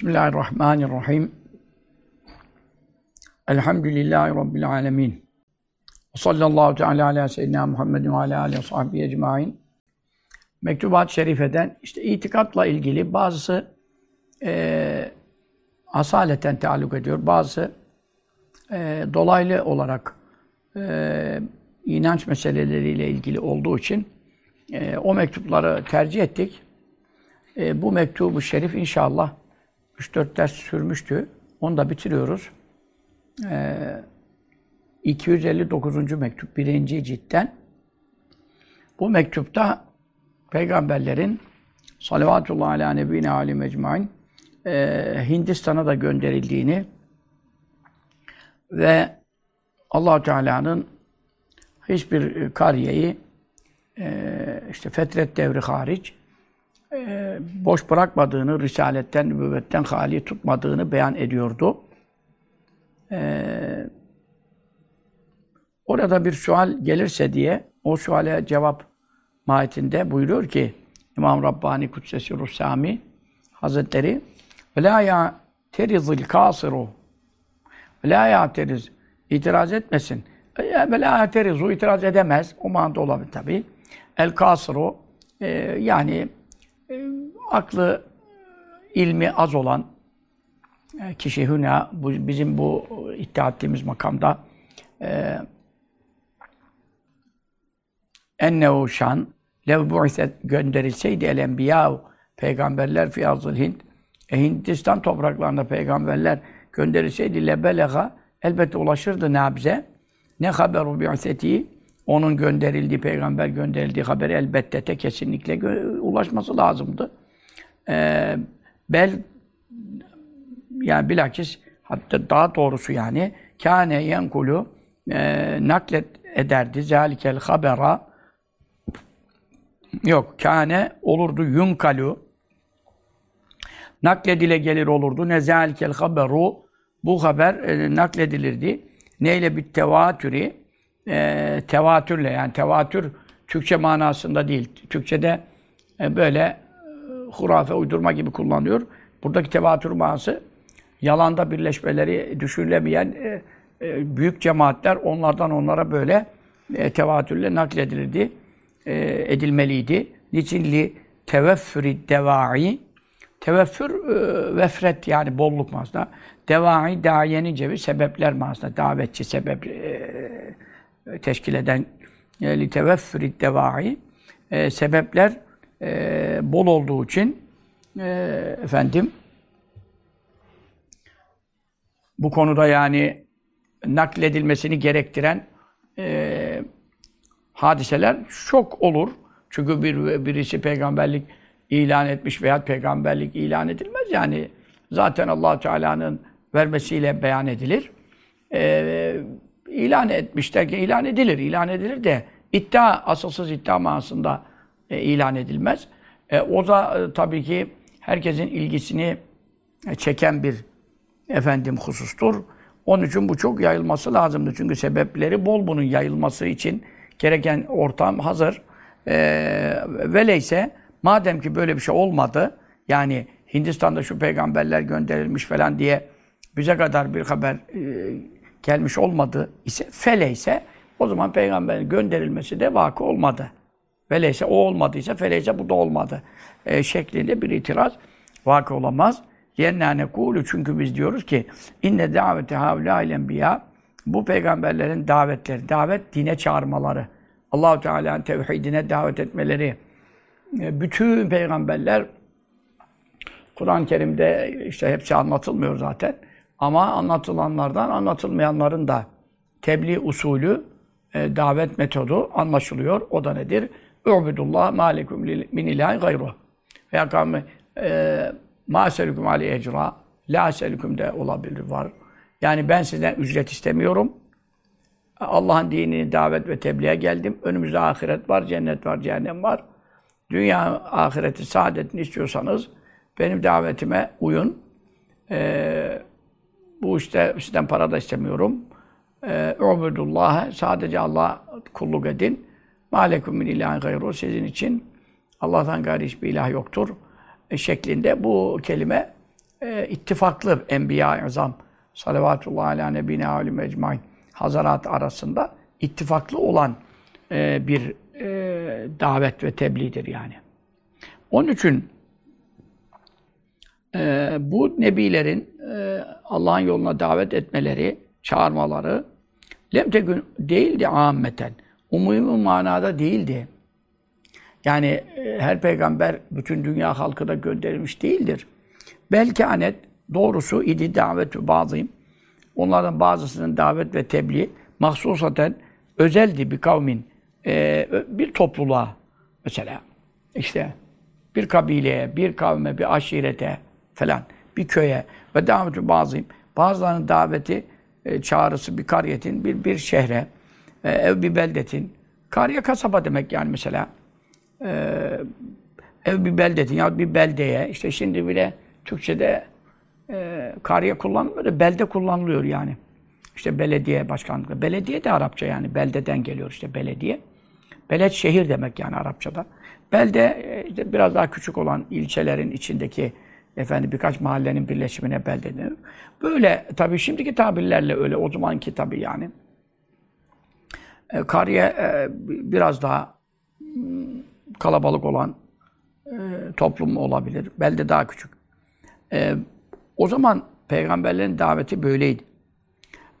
Bismillahirrahmanirrahim. Elhamdülillahi Rabbil alemin. Sallallahu teala ala seyyidina Muhammedin ve ala aleyhi ve sahbihi ecmain. Mektubat-ı Şerife'den işte itikatla ilgili bazısı e, asaleten taalluk ediyor, bazısı e, dolaylı olarak e, inanç meseleleriyle ilgili olduğu için e, o mektupları tercih ettik. E, bu mektubu şerif inşallah 3-4 ders sürmüştü. Onu da bitiriyoruz. E, 259. mektup, birinci ciltten. Bu mektupta peygamberlerin salavatullah ala nebine ali mecmain e, Hindistan'a da gönderildiğini ve allah Teala'nın hiçbir kariyeyi e, işte fetret devri hariç e, boş bırakmadığını, risaletten, nübüvvetten hali tutmadığını beyan ediyordu. E, orada bir sual gelirse diye o suale cevap mahiyetinde buyuruyor ki İmam Rabbani Kudsesi Ruhsami Hazretleri وَلَا يَا تَرِزِ الْكَاسِرُ وَلَا يَا تَرِزِ itiraz etmesin. وَلَا يَا itiraz edemez. O manada olabilir tabi. El kasru e, yani e, aklı ilmi az olan e, kişi hüna bu, bizim bu iddia ettiğimiz makamda e, ennehu şan lev bu'iset gönderilseydi el enbiya peygamberler fi arzul Hind e, Hindistan topraklarında peygamberler gönderilseydi lebelega elbette ulaşırdı nabze. Ne haberu bi'seti onun gönderildiği, peygamber gönderildiği haberi elbette te kesinlikle ulaşması lazımdı. Ee, bel yani bilakis hatta daha doğrusu yani kâne yenkulu e, naklet ederdi zâlikel habera. Yok kâne olurdu yunkalu. Nakledile gelir olurdu. Ne zâlikel haberu? Bu haber e, nakledilirdi. Neyle? Bir tevatüri e, tevatürle yani tevatür Türkçe manasında değil. Türkçe'de e, böyle e, hurafe, uydurma gibi kullanıyor. Buradaki tevatür manası yalanda birleşmeleri düşünülemeyen e, e, büyük cemaatler onlardan onlara böyle e, tevatürle nakledilirdi, e, edilmeliydi. Niçin li teveffürü devai Teveffür e, vefret yani bolluk manasında. Devai dayenin cebi sebepler manasında. Davetçi sebep e, teşkil eden e, li teveffürü devai e, sebepler e, bol olduğu için e, efendim bu konuda yani nakledilmesini gerektiren e, hadiseler çok olur. Çünkü bir birisi peygamberlik ilan etmiş veya peygamberlik ilan edilmez. Yani zaten allah Teala'nın vermesiyle beyan edilir. Ee, ilan etmiş derken ilan edilir. ilan edilir de iddia, asılsız iddia manasında e, ilan edilmez. E, o da e, tabii ki herkesin ilgisini e, çeken bir efendim husustur. Onun için bu çok yayılması lazımdı. Çünkü sebepleri bol bunun yayılması için gereken ortam hazır. E, veleyse madem ki böyle bir şey olmadı, yani Hindistan'da şu peygamberler gönderilmiş falan diye bize kadar bir haber e, gelmiş olmadı ise feleyse o zaman peygamberin gönderilmesi de vakı olmadı. Veleyse o olmadıysa feleyse bu da olmadı. E, şeklinde bir itiraz vakı olamaz. Yennâne kûlü çünkü biz diyoruz ki inne daveti havlâil enbiya bu peygamberlerin davetleri, davet dine çağırmaları, Allahu Teala'nın tevhidine davet etmeleri, e, bütün peygamberler Kur'an-ı Kerim'de işte hepsi anlatılmıyor zaten. Ama anlatılanlardan anlatılmayanların da tebliğ usulü, e, davet metodu anlaşılıyor. O da nedir? Ubudullah malikum min ilahi gayru. Veya kavmi e, ma selüküm ali ecra. La selüküm de olabilir var. Yani ben sizden ücret istemiyorum. Allah'ın dinini davet ve tebliğe geldim. Önümüzde ahiret var, cennet var, cehennem var. Dünya ahireti saadetini istiyorsanız benim davetime uyun. Ee, bu işte sizden para da istemiyorum. Ee, Ubudullah sadece Allah kulluk edin. Malekum min ilahin gayru sizin için Allah'tan gayri hiçbir ilah yoktur. E, şeklinde bu kelime e, ittifaklı Enbiya-i Azam salavatullah ala nebine alim ecmain hazarat arasında ittifaklı olan e, bir davet ve tebliğdir yani. Onun için bu nebilerin Allah'ın yoluna davet etmeleri, çağırmaları lemtegün değildi ammeten. Umumi manada değildi. Yani e, her peygamber bütün dünya halkı da gönderilmiş değildir. Belki anet doğrusu idi davet ve bazıyım. Onlardan bazısının davet ve tebliğ mahsusaten özeldi bir kavmin e, bir topluluğa mesela işte bir kabileye, bir kavme, bir aşirete falan, bir köye ve davetü bazıyım. Bazılarının daveti, e, çağrısı bir kariyetin, bir, bir şehre, e, ev bir beldetin. Kariye kasaba demek yani mesela. E, ev bir beldetin ya bir beldeye. işte şimdi bile Türkçe'de e, kariye kullanılmıyor da belde kullanılıyor yani. İşte belediye başkanlığı. Belediye de Arapça yani. Beldeden geliyor işte belediye. Beled şehir demek yani Arapçada. Belde e, işte biraz daha küçük olan ilçelerin içindeki efendim birkaç mahallenin birleşimine belde denir. Böyle tabii şimdiki tabirlerle öyle o zamanki tabii yani. E, kariye e, biraz daha hmm, kalabalık olan e, toplum olabilir. Belde daha küçük. E, o zaman peygamberlerin daveti böyleydi.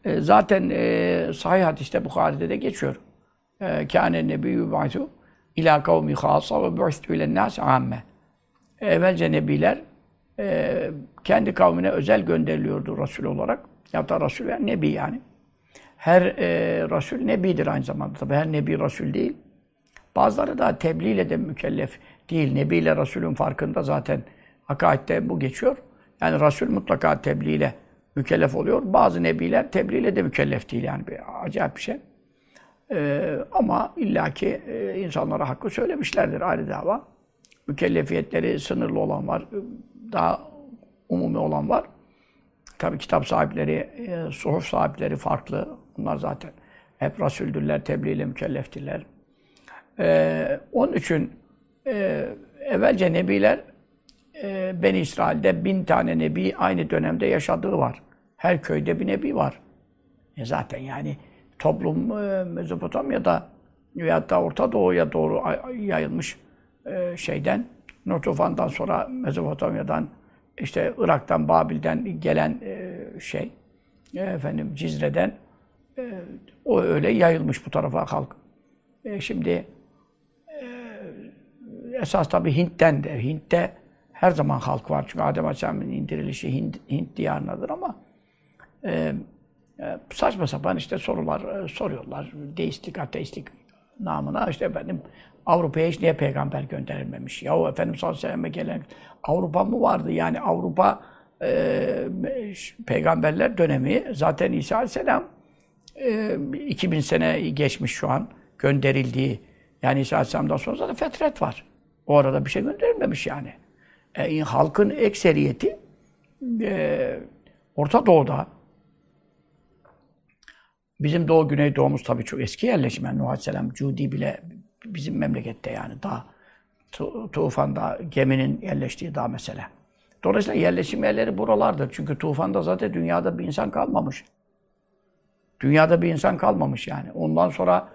E, zaten e, sahih hadiste Bukhari'de de geçiyor. E, Kâne nebiyyü ba'su ilâ kavmi khâsa ve bu'istü ilen nâs âmme. Evvelce nebiler e, kendi kavmine özel gönderiliyordu Resul olarak. Ya da Resul yani Nebi yani. Her e, Resul Nebidir aynı zamanda. Tabi her Nebi Resul değil. Bazıları da tebliğ ile de mükellef değil. Nebi ile Resulün farkında zaten akaidde bu geçiyor. Yani Resul mutlaka tebliğ ile mükellef oluyor. Bazı nebiler tebliğ ile de mükellef değil yani. Bir, acayip bir şey. Ee, ama illaki e, insanlara hakkı söylemişlerdir ayrı dava. Mükellefiyetleri sınırlı olan var, daha umumi olan var. Tabi kitap sahipleri, e, suhuf sahipleri farklı. Bunlar zaten hep Rasuldürler, tebliğ ile mükelleftirler. Ee, onun için e, evvelce nebiler e, Beni İsrail'de bin tane nebi aynı dönemde yaşadığı var. Her köyde bir nebi var. E zaten yani toplum e, Mezopotamya'da veyahut da Orta Doğu'ya doğru yayılmış e, şeyden, Nutufan'dan sonra Mezopotamya'dan, işte Irak'tan, Babil'den gelen e, şey, e, efendim Cizre'den e, o öyle yayılmış bu tarafa halk. E, şimdi esas tabii Hint'ten de, Hint'te her zaman halk var. Çünkü Adem Aleyhisselam'ın indirilişi Hint, Hint diyarındadır ama saçma sapan işte sorular soruyorlar. Deistlik, ateistlik namına işte efendim Avrupa'ya hiç niye peygamber gönderilmemiş? Yahu efendim sallallahu gelen Avrupa mı vardı? Yani Avrupa e, peygamberler dönemi zaten İsa aleyhisselam e, 2000 sene geçmiş şu an gönderildiği yani İsa aleyhisselamdan sonra zaten fetret var. O arada bir şey gönderilmemiş yani. E, halkın ekseriyeti e, Orta Doğu'da bizim Doğu Güney Doğumuz tabii çok eski yerleşim. Yani Nuh Aleyhisselam, Cudi bile bizim memlekette yani daha Tufan'da geminin yerleştiği daha mesela. Dolayısıyla yerleşim yerleri buralardır. Çünkü Tufan'da zaten dünyada bir insan kalmamış. Dünyada bir insan kalmamış yani. Ondan sonra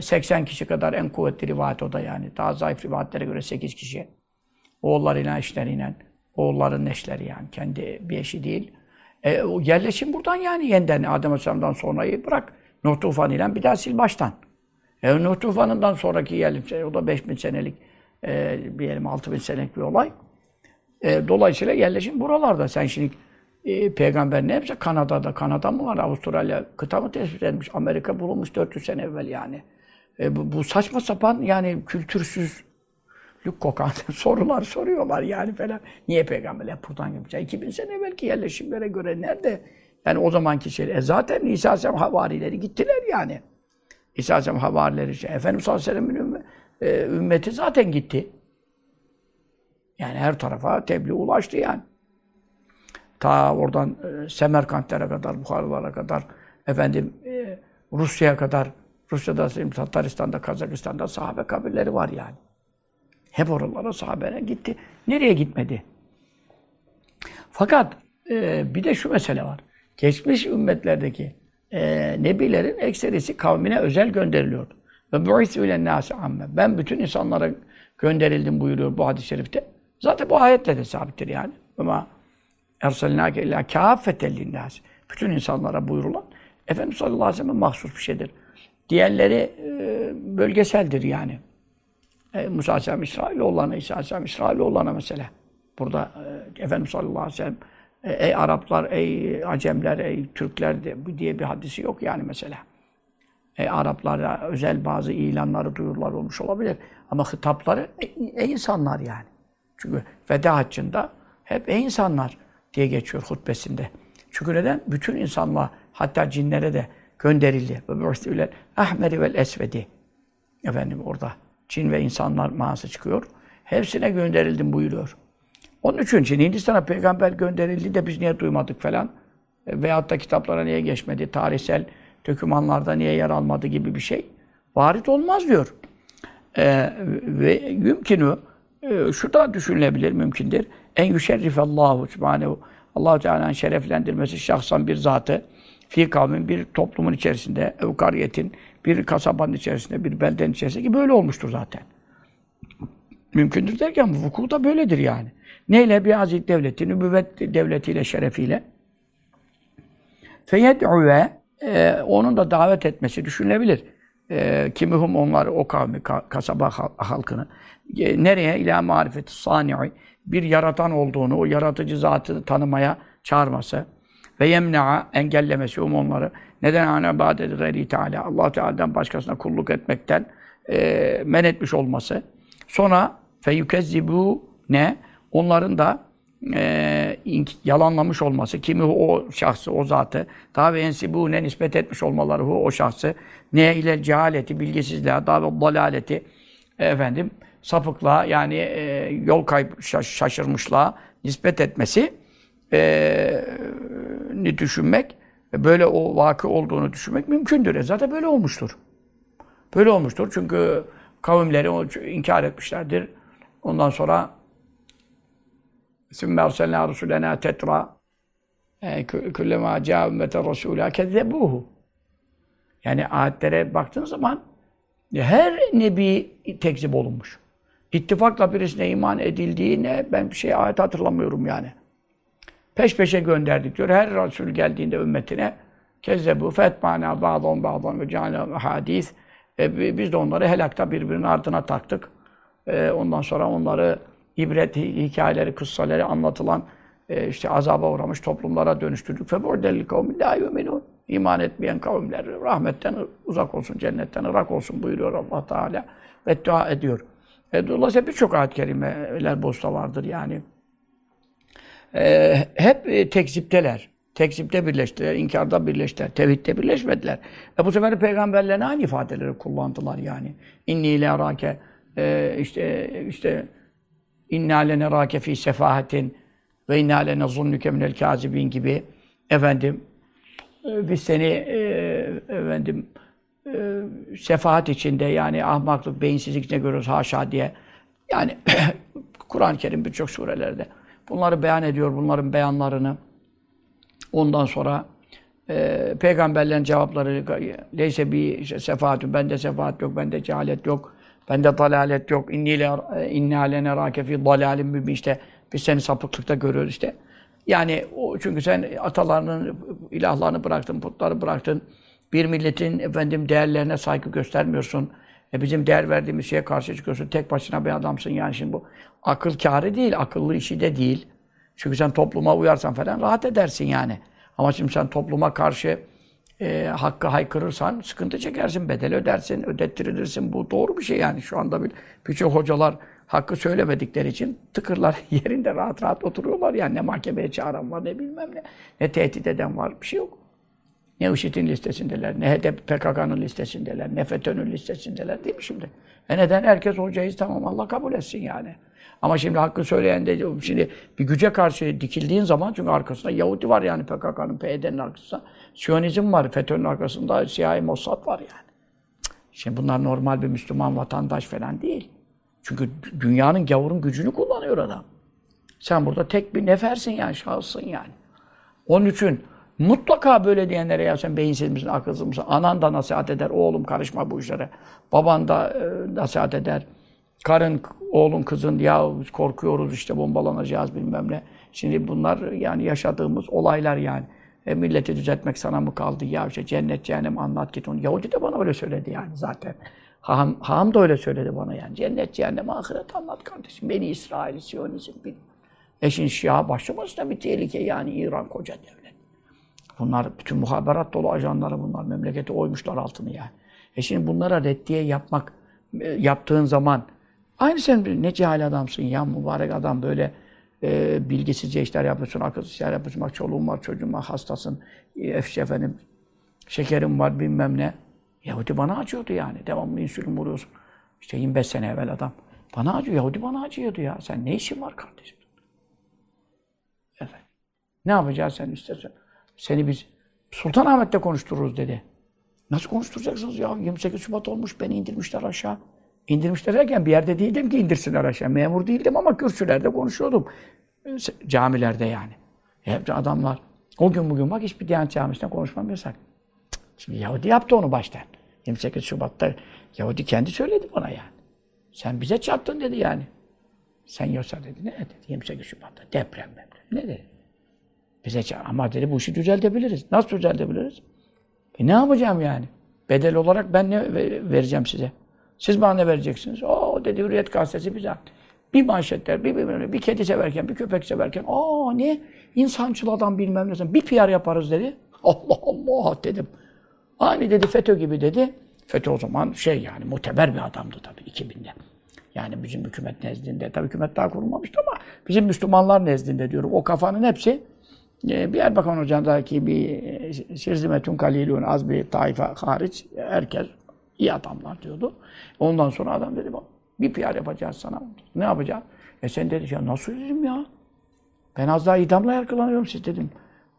80 kişi kadar en kuvvetli rivayet o da yani. Daha zayıf rivayetlere göre 8 kişi. Oğullarıyla, eşleriyle. Oğulların eşleri yani. Kendi bir eşi değil. E, o yerleşim buradan yani yeniden Adem Aleyhisselam'dan sonrayı bırak. Nuh tufanıyla bir daha sil baştan. E, Nuh tufanından sonraki yerleşim, o da 5000 senelik, e, bir yerim 6000 senelik bir olay. E, dolayısıyla yerleşim buralarda. Sen şimdi e, peygamber ne yapacak? Kanada'da. Kanada mı var? Avustralya kıta mı tespit edilmiş? Amerika bulunmuş 400 sene evvel yani. E, bu, bu saçma sapan yani kültürsüz lük kokan sorular soruyorlar yani falan. Niye peygamberler buradan yapacak? 2000 sene belki yerleşimlere göre nerede? Yani o zamanki şey. E zaten İsa Aleyhisselam havarileri gittiler yani. İsa Aleyhisselam havarileri şey. Efendimiz sallallahu aleyhi ve sellem'in e, ümmeti zaten gitti. Yani her tarafa tebliğ ulaştı yani. Ta oradan e, Semerkantlere kadar, Buharlara kadar, efendim e, Rusya'ya kadar, Rusya'da, Tataristan'da, Kazakistan'da sahabe kabirleri var yani. Hep oralara sahabeler gitti. Nereye gitmedi? Fakat e, bir de şu mesele var. Geçmiş ümmetlerdeki e, nebilerin ekserisi kavmine özel gönderiliyordu. Ve bu'ithu ilen nâsi amme. Ben bütün insanlara gönderildim buyuruyor bu hadis-i şerifte. Zaten bu ayetle de sabittir yani. Ama erselnâke illâ kâffeten linnâs. Bütün insanlara buyurulan Efendimiz sallallahu aleyhi ve sellem mahsus bir şeydir. Diğerleri e, bölgeseldir yani. E, Musa Aleyhisselam İsrailoğullarına, İsa Aleyhisselam İsrailoğullarına mesela. Burada e, Efendimiz sallallahu aleyhi ve sellem ey Araplar, ey Acemler, ey Türkler diye bir hadisi yok yani mesela. E, Araplara özel bazı ilanları, duyurular olmuş olabilir. Ama hitapları ey, ey insanlar yani. Çünkü veda haccında hep ey insanlar diye geçiyor hutbesinde. Çünkü neden? Bütün insanlığa, hatta cinlere de gönderildi. Ve ahmeri vel esvedi. Efendim orada cin ve insanlar manası çıkıyor. Hepsine gönderildim buyuruyor. Onun için şimdi Hindistan'a peygamber gönderildi de biz niye duymadık falan. E, veyahut da kitaplara niye geçmedi, tarihsel dokümanlarda niye yer almadı gibi bir şey. Varit olmaz diyor. E, ve yümkünü, e, şu da düşünülebilir, mümkündür. En yüşerrifallahu subhanehu. allah Teala'nın şereflendirmesi şahsan bir zatı fi kavmin bir toplumun içerisinde, evkariyetin bir kasabanın içerisinde, bir beldenin içerisinde ki böyle olmuştur zaten. Mümkündür derken vuku da böyledir yani. Neyle? Bir aziz devleti, nübüvvet devletiyle, şerefiyle. Feyed'üve e, onun da davet etmesi düşünülebilir. E, kimihum onlar o kavmi, ka, kasaba halkını. E, nereye? İlâ marifeti sani'i. Bir yaratan olduğunu, o yaratıcı zatı tanımaya çağırması. Ve yemna'a engellemesi um onları. Neden ana ibadet gayri Teala Allah Teala'dan başkasına kulluk etmekten e, men etmiş olması. Sonra feyukezzibu ne? Onların da e, yalanlamış olması, kimi o şahsı, o zatı, daha ve ensibune nispet etmiş olmaları o şahsı, ne ile cehaleti, bilgisizliğe, daha ve dalaleti, efendim, sapıklığa, yani e, yol kayıp şaşırmışlığa nispet etmesi e, ni düşünmek, böyle o vakı olduğunu düşünmek mümkündür. E zaten böyle olmuştur. Böyle olmuştur çünkü kavimleri inkar etmişlerdir. Ondan sonra ثُمَّ اَرْسَلْنَا رُسُلَنَا تَتْرَى كُلَّمَا جَاءَ اُمَّةَ رَسُولَا كَذَّبُوهُ Yani ayetlere baktığın zaman her nebi tekzip olunmuş. İttifakla birisine iman edildiğine ben bir şey ayet hatırlamıyorum yani. Peş peşe gönderdik diyor. Her Resul geldiğinde ümmetine kezzebu fetmana ba'dan ba'dan ve ceale hadis. E, biz de onları helakta birbirinin ardına taktık. E, ondan sonra onları ibret hikayeleri, kıssaları anlatılan e, işte azaba uğramış toplumlara dönüştürdük. Febu'delli kavmin la yu'minun. İman etmeyen kavimler rahmetten uzak olsun, cennetten ırak olsun buyuruyor Allah Teala. Ve dua ediyor. E, dolayısıyla birçok ayet-i kerimeler bosta vardır yani. E, hep e, tekzipteler. Tekzipte birleştiler, inkarda birleştiler, tevhidde birleşmediler. E bu sefer peygamberlerine aynı ifadeleri kullandılar yani. İnni ile arake e, işte işte inna lenerake fi sefahatin ve inna lenezunnuke minel kazibin gibi efendim e, biz seni e, efendim e, sefahat içinde yani ahmaklık, beyinsizlik içinde görüyoruz haşa diye. Yani Kur'an-ı Kerim birçok surelerde bunları beyan ediyor, bunların beyanlarını. Ondan sonra e, peygamberlerin cevapları leyse bir işte, sefahatü, bende sefahat yok, bende cehalet yok, bende dalalet yok, inni le inni alene rake fi dalalim mübin işte biz seni sapıklıkta görüyoruz işte. Yani o, çünkü sen atalarının ilahlarını bıraktın, putları bıraktın. Bir milletin efendim değerlerine saygı göstermiyorsun. E bizim değer verdiğimiz şeye karşı çıkıyorsun. Tek başına bir adamsın yani şimdi bu. Akıl kârı değil, akıllı işi de değil. Çünkü sen topluma uyarsan falan rahat edersin yani. Ama şimdi sen topluma karşı e, hakkı haykırırsan sıkıntı çekersin, bedel ödersin, ödettirilirsin. Bu doğru bir şey yani. Şu anda birçok hocalar hakkı söylemedikleri için tıkırlar yerinde rahat rahat oturuyorlar. Yani ne mahkemeye çağıran var ne bilmem ne. Ne tehdit eden var bir şey yok. Ne IŞİD'in listesindeler, ne HDP PKK'nın listesindeler, ne FETÖ'nün listesindeler değil mi şimdi? E neden? Herkes hocayız tamam Allah kabul etsin yani. Ama şimdi hakkı söyleyen de şimdi bir güce karşı dikildiğin zaman çünkü arkasında Yahudi var yani PKK'nın, PYD'nin arkasında. Siyonizm var, FETÖ'nün arkasında CIA, Mossad var yani. Şimdi bunlar normal bir Müslüman vatandaş falan değil. Çünkü dünyanın gavurun gücünü kullanıyor adam. Sen burada tek bir nefersin yani, şahıssın yani. Onun için mutlaka böyle diyenlere ya sen beyinsiz misin, akılsız mısın? Anan da nasihat eder, oğlum karışma bu işlere. Baban da e, nasihat eder. Karın, oğlun, kızın ya korkuyoruz işte bombalanacağız bilmem ne. Şimdi bunlar yani yaşadığımız olaylar yani. E, milleti düzeltmek sana mı kaldı? Ya işte cennet, cehennem anlat git onu. Yahudi de bana öyle söyledi yani zaten. Haham, haham da öyle söyledi bana yani. Cennet, cehennem, ahiret anlat kardeşim. Beni İsrail, Siyonizm bil. E şimdi Şia başlaması da bir tehlike yani İran koca devlet. Bunlar bütün muhaberat dolu ajanları bunlar. Memleketi oymuşlar altını yani. E şimdi bunlara reddiye yapmak, e, yaptığın zaman aynı sen ne cahil adamsın ya mübarek adam böyle e, bilgisizce işler yapıyorsun, akılsız işler yapıyorsun. Bak çoluğun var, çocuğun var, hastasın, efşi efendim, şekerim var bilmem ne. Yahudi bana acıyordu yani. Devamlı insülin vuruyorsun. İşte 25 sene evvel adam. Bana acıyor. Yahudi bana acıyordu ya. Sen ne işin var kardeşim? Efendim. Ne yapacağız sen istersen? Seni biz Sultanahmet'te konuştururuz dedi. Nasıl konuşturacaksınız ya? 28 Şubat olmuş, beni indirmişler aşağı. İndirmişler derken bir yerde değildim ki indirsinler aşağı. Memur değildim ama kürsülerde konuşuyordum. Camilerde yani. Hep adamlar. O gün bugün bak hiçbir Diyanet Camisi'nde konuşmam yasak. Şimdi Yahudi yaptı onu baştan. 28 Şubat'ta Yahudi kendi söyledi bana yani. Sen bize çarptın dedi yani. Sen yoksa dedi. Ne dedi? 28 Şubat'ta deprem deprem. Ne dedi? Bize çarp. Ama dedi bu işi düzeltebiliriz. Nasıl düzeltebiliriz? E ne yapacağım yani? Bedel olarak ben ne ve- vereceğim size? Siz bana ne vereceksiniz? O dedi Hürriyet gazetesi bize. Bir manşetler, bir, bir, bir, bir kedi severken, bir köpek severken, aa ne? İnsancıl adam bilmem ne. Bir PR yaparız dedi. Allah Allah dedim. Aynı dedi FETÖ gibi dedi. FETÖ o zaman şey yani muteber bir adamdı tabii 2000'de. Yani bizim hükümet nezdinde, tabii hükümet daha kurulmamıştı ama bizim Müslümanlar nezdinde diyorum. O kafanın hepsi e, bir Erbakan Hoca'daki bir e, Şirzimetun Kalilun az bir taife hariç herkes iyi adamlar diyordu. Ondan sonra adam dedi bak bir PR yapacağız sana. Ne yapacağız? E sen dedi ya nasıl dedim ya? Ben az daha idamla yargılanıyorum siz dedim.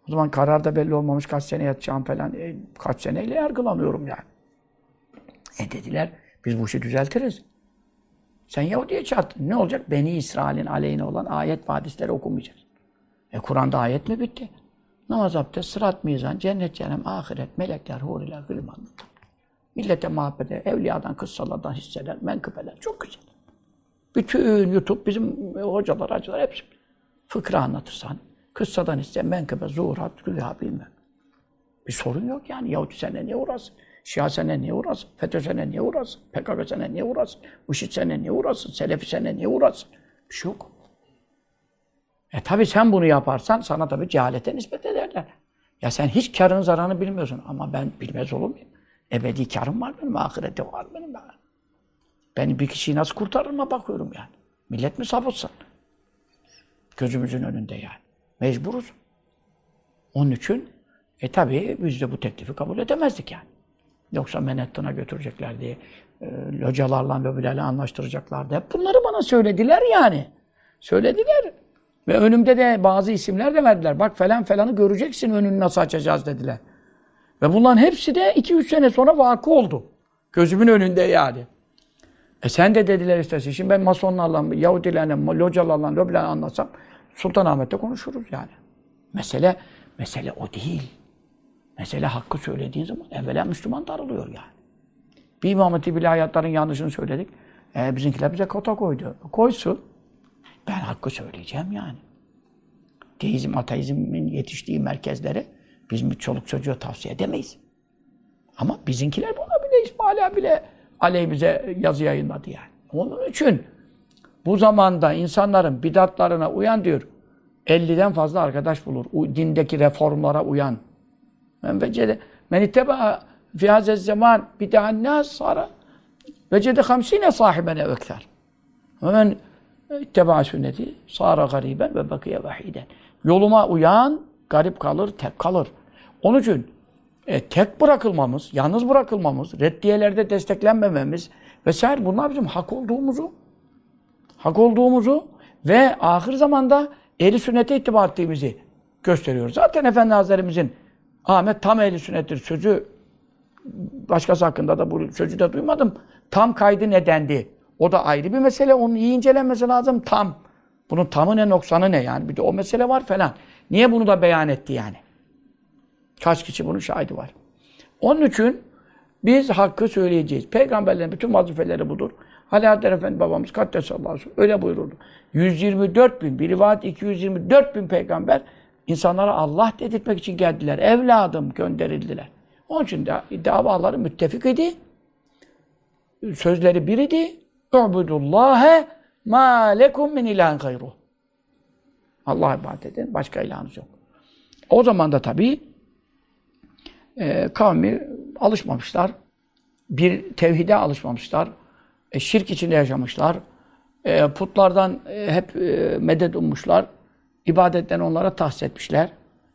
O zaman kararda belli olmamış kaç sene yatacağım falan. E, kaç seneyle yargılanıyorum yani. E dediler biz bu işi düzeltiriz. Sen Yahudi'ye çarptın. Ne olacak? Beni İsrail'in aleyhine olan ayet ve hadisleri okumayacağız. E Kur'an'da ayet mi bitti? Namaz, abdest, sırat, mizan, cennet, cehennem, ahiret, melekler, huriler, gılman. Millete muhabbete, evliyadan, kıssalardan hisseler, menkıbeler. Çok güzel. Bütün YouTube bizim hocalar, acılar hepsi. Fıkra anlatırsan, kıssadan hisse, menkıbe, zuhurat, rüya bilmem. Bir sorun yok yani. Yahudi seninle niye uğrasın? Şia seninle niye uğrasın? FETÖ seninle niye uğrasın? PKK seninle niye uğrasın? IŞİD seninle niye uğrasın? Selefi seninle niye uğrasın? Bir şey yok. E tabi sen bunu yaparsan sana tabi cehalete nispet ederler. Ya sen hiç karın zararını bilmiyorsun. Ama ben bilmez olur muyum? Ebedi karım var benim, ahirette var benim. Ben, ben bir kişiyi nasıl kurtarırıma bakıyorum yani. Millet mi sapıtsın? Gözümüzün önünde yani. Mecburuz. Onun için e tabi biz de bu teklifi kabul edemezdik yani. Yoksa Manhattan'a götürecekler diye, e, localarla, lobilerle anlaştıracaklardı. Hep bunları bana söylediler yani. Söylediler. Ve önümde de bazı isimler de verdiler. Bak falan falanı göreceksin önünü nasıl açacağız dediler. Ve bunların hepsi de 2-3 sene sonra vakı oldu. Gözümün önünde yani. E sen de dediler istersen. Şimdi ben masonlarla, Yahudilerle, localarla, lobilerle anlatsam Sultanahmet'te konuşuruz yani. Mesele, mesele o değil. Mesele hakkı söylediğin zaman evvela Müslüman darılıyor yani. Bir İmam Hatip hayatların yanlışını söyledik. E, bizimkiler bize kota koydu. Koysun. Ben hakkı söyleyeceğim yani. Deizm, ateizmin yetiştiği merkezlere biz bir çoluk çocuğa tavsiye edemeyiz. Ama bizimkiler buna bile İsmaila bile aleyhimize yazı yayınladı yani. Onun için bu zamanda insanların bidatlarına uyan diyor. 50'den fazla arkadaş bulur. Dindeki reformlara uyan. Men vecede men itteba fi hazez zaman bid'an nas sara vecede 50 sahiben ekser. Ve men itteba sünneti sara gariben ve bakiye vahiden. Yoluma uyan garip kalır, tek kalır. Onun için e, tek bırakılmamız, yalnız bırakılmamız, reddiyelerde desteklenmememiz vesaire bunlar bizim hak olduğumuzu hak olduğumuzu ve ahir zamanda ehli sünnete ittiba ettiğimizi gösteriyor. Zaten Efendi Hazretlerimizin Ahmet tam ehli sünnettir sözü başkası hakkında da bu sözü de duymadım. Tam kaydı nedendi? O da ayrı bir mesele. Onun iyi incelenmesi lazım. Tam. Bunun tamı ne noksanı ne yani? Bir de o mesele var falan. Niye bunu da beyan etti yani? Kaç kişi bunun şahidi var? Onun için biz hakkı söyleyeceğiz. Peygamberlerin bütün vazifeleri budur. Alaaddin Efendi babamız Kaddesallahu öyle buyururdu. 124 bin, bir rivayet 224 bin peygamber insanlara Allah dedirtmek için geldiler. Evladım gönderildiler. Onun için de davaları müttefik idi. Sözleri bir idi. U'budullâhe mâ lekum min ilâhin gayruh. Allah'a ibadet edin. Başka ilahınız yok. O zaman da tabii e, kavmi alışmamışlar. Bir tevhide alışmamışlar. E, şirk içinde yaşamışlar. E, putlardan e, hep e, medet ummuşlar. İbadetten onlara tahsis etmişler.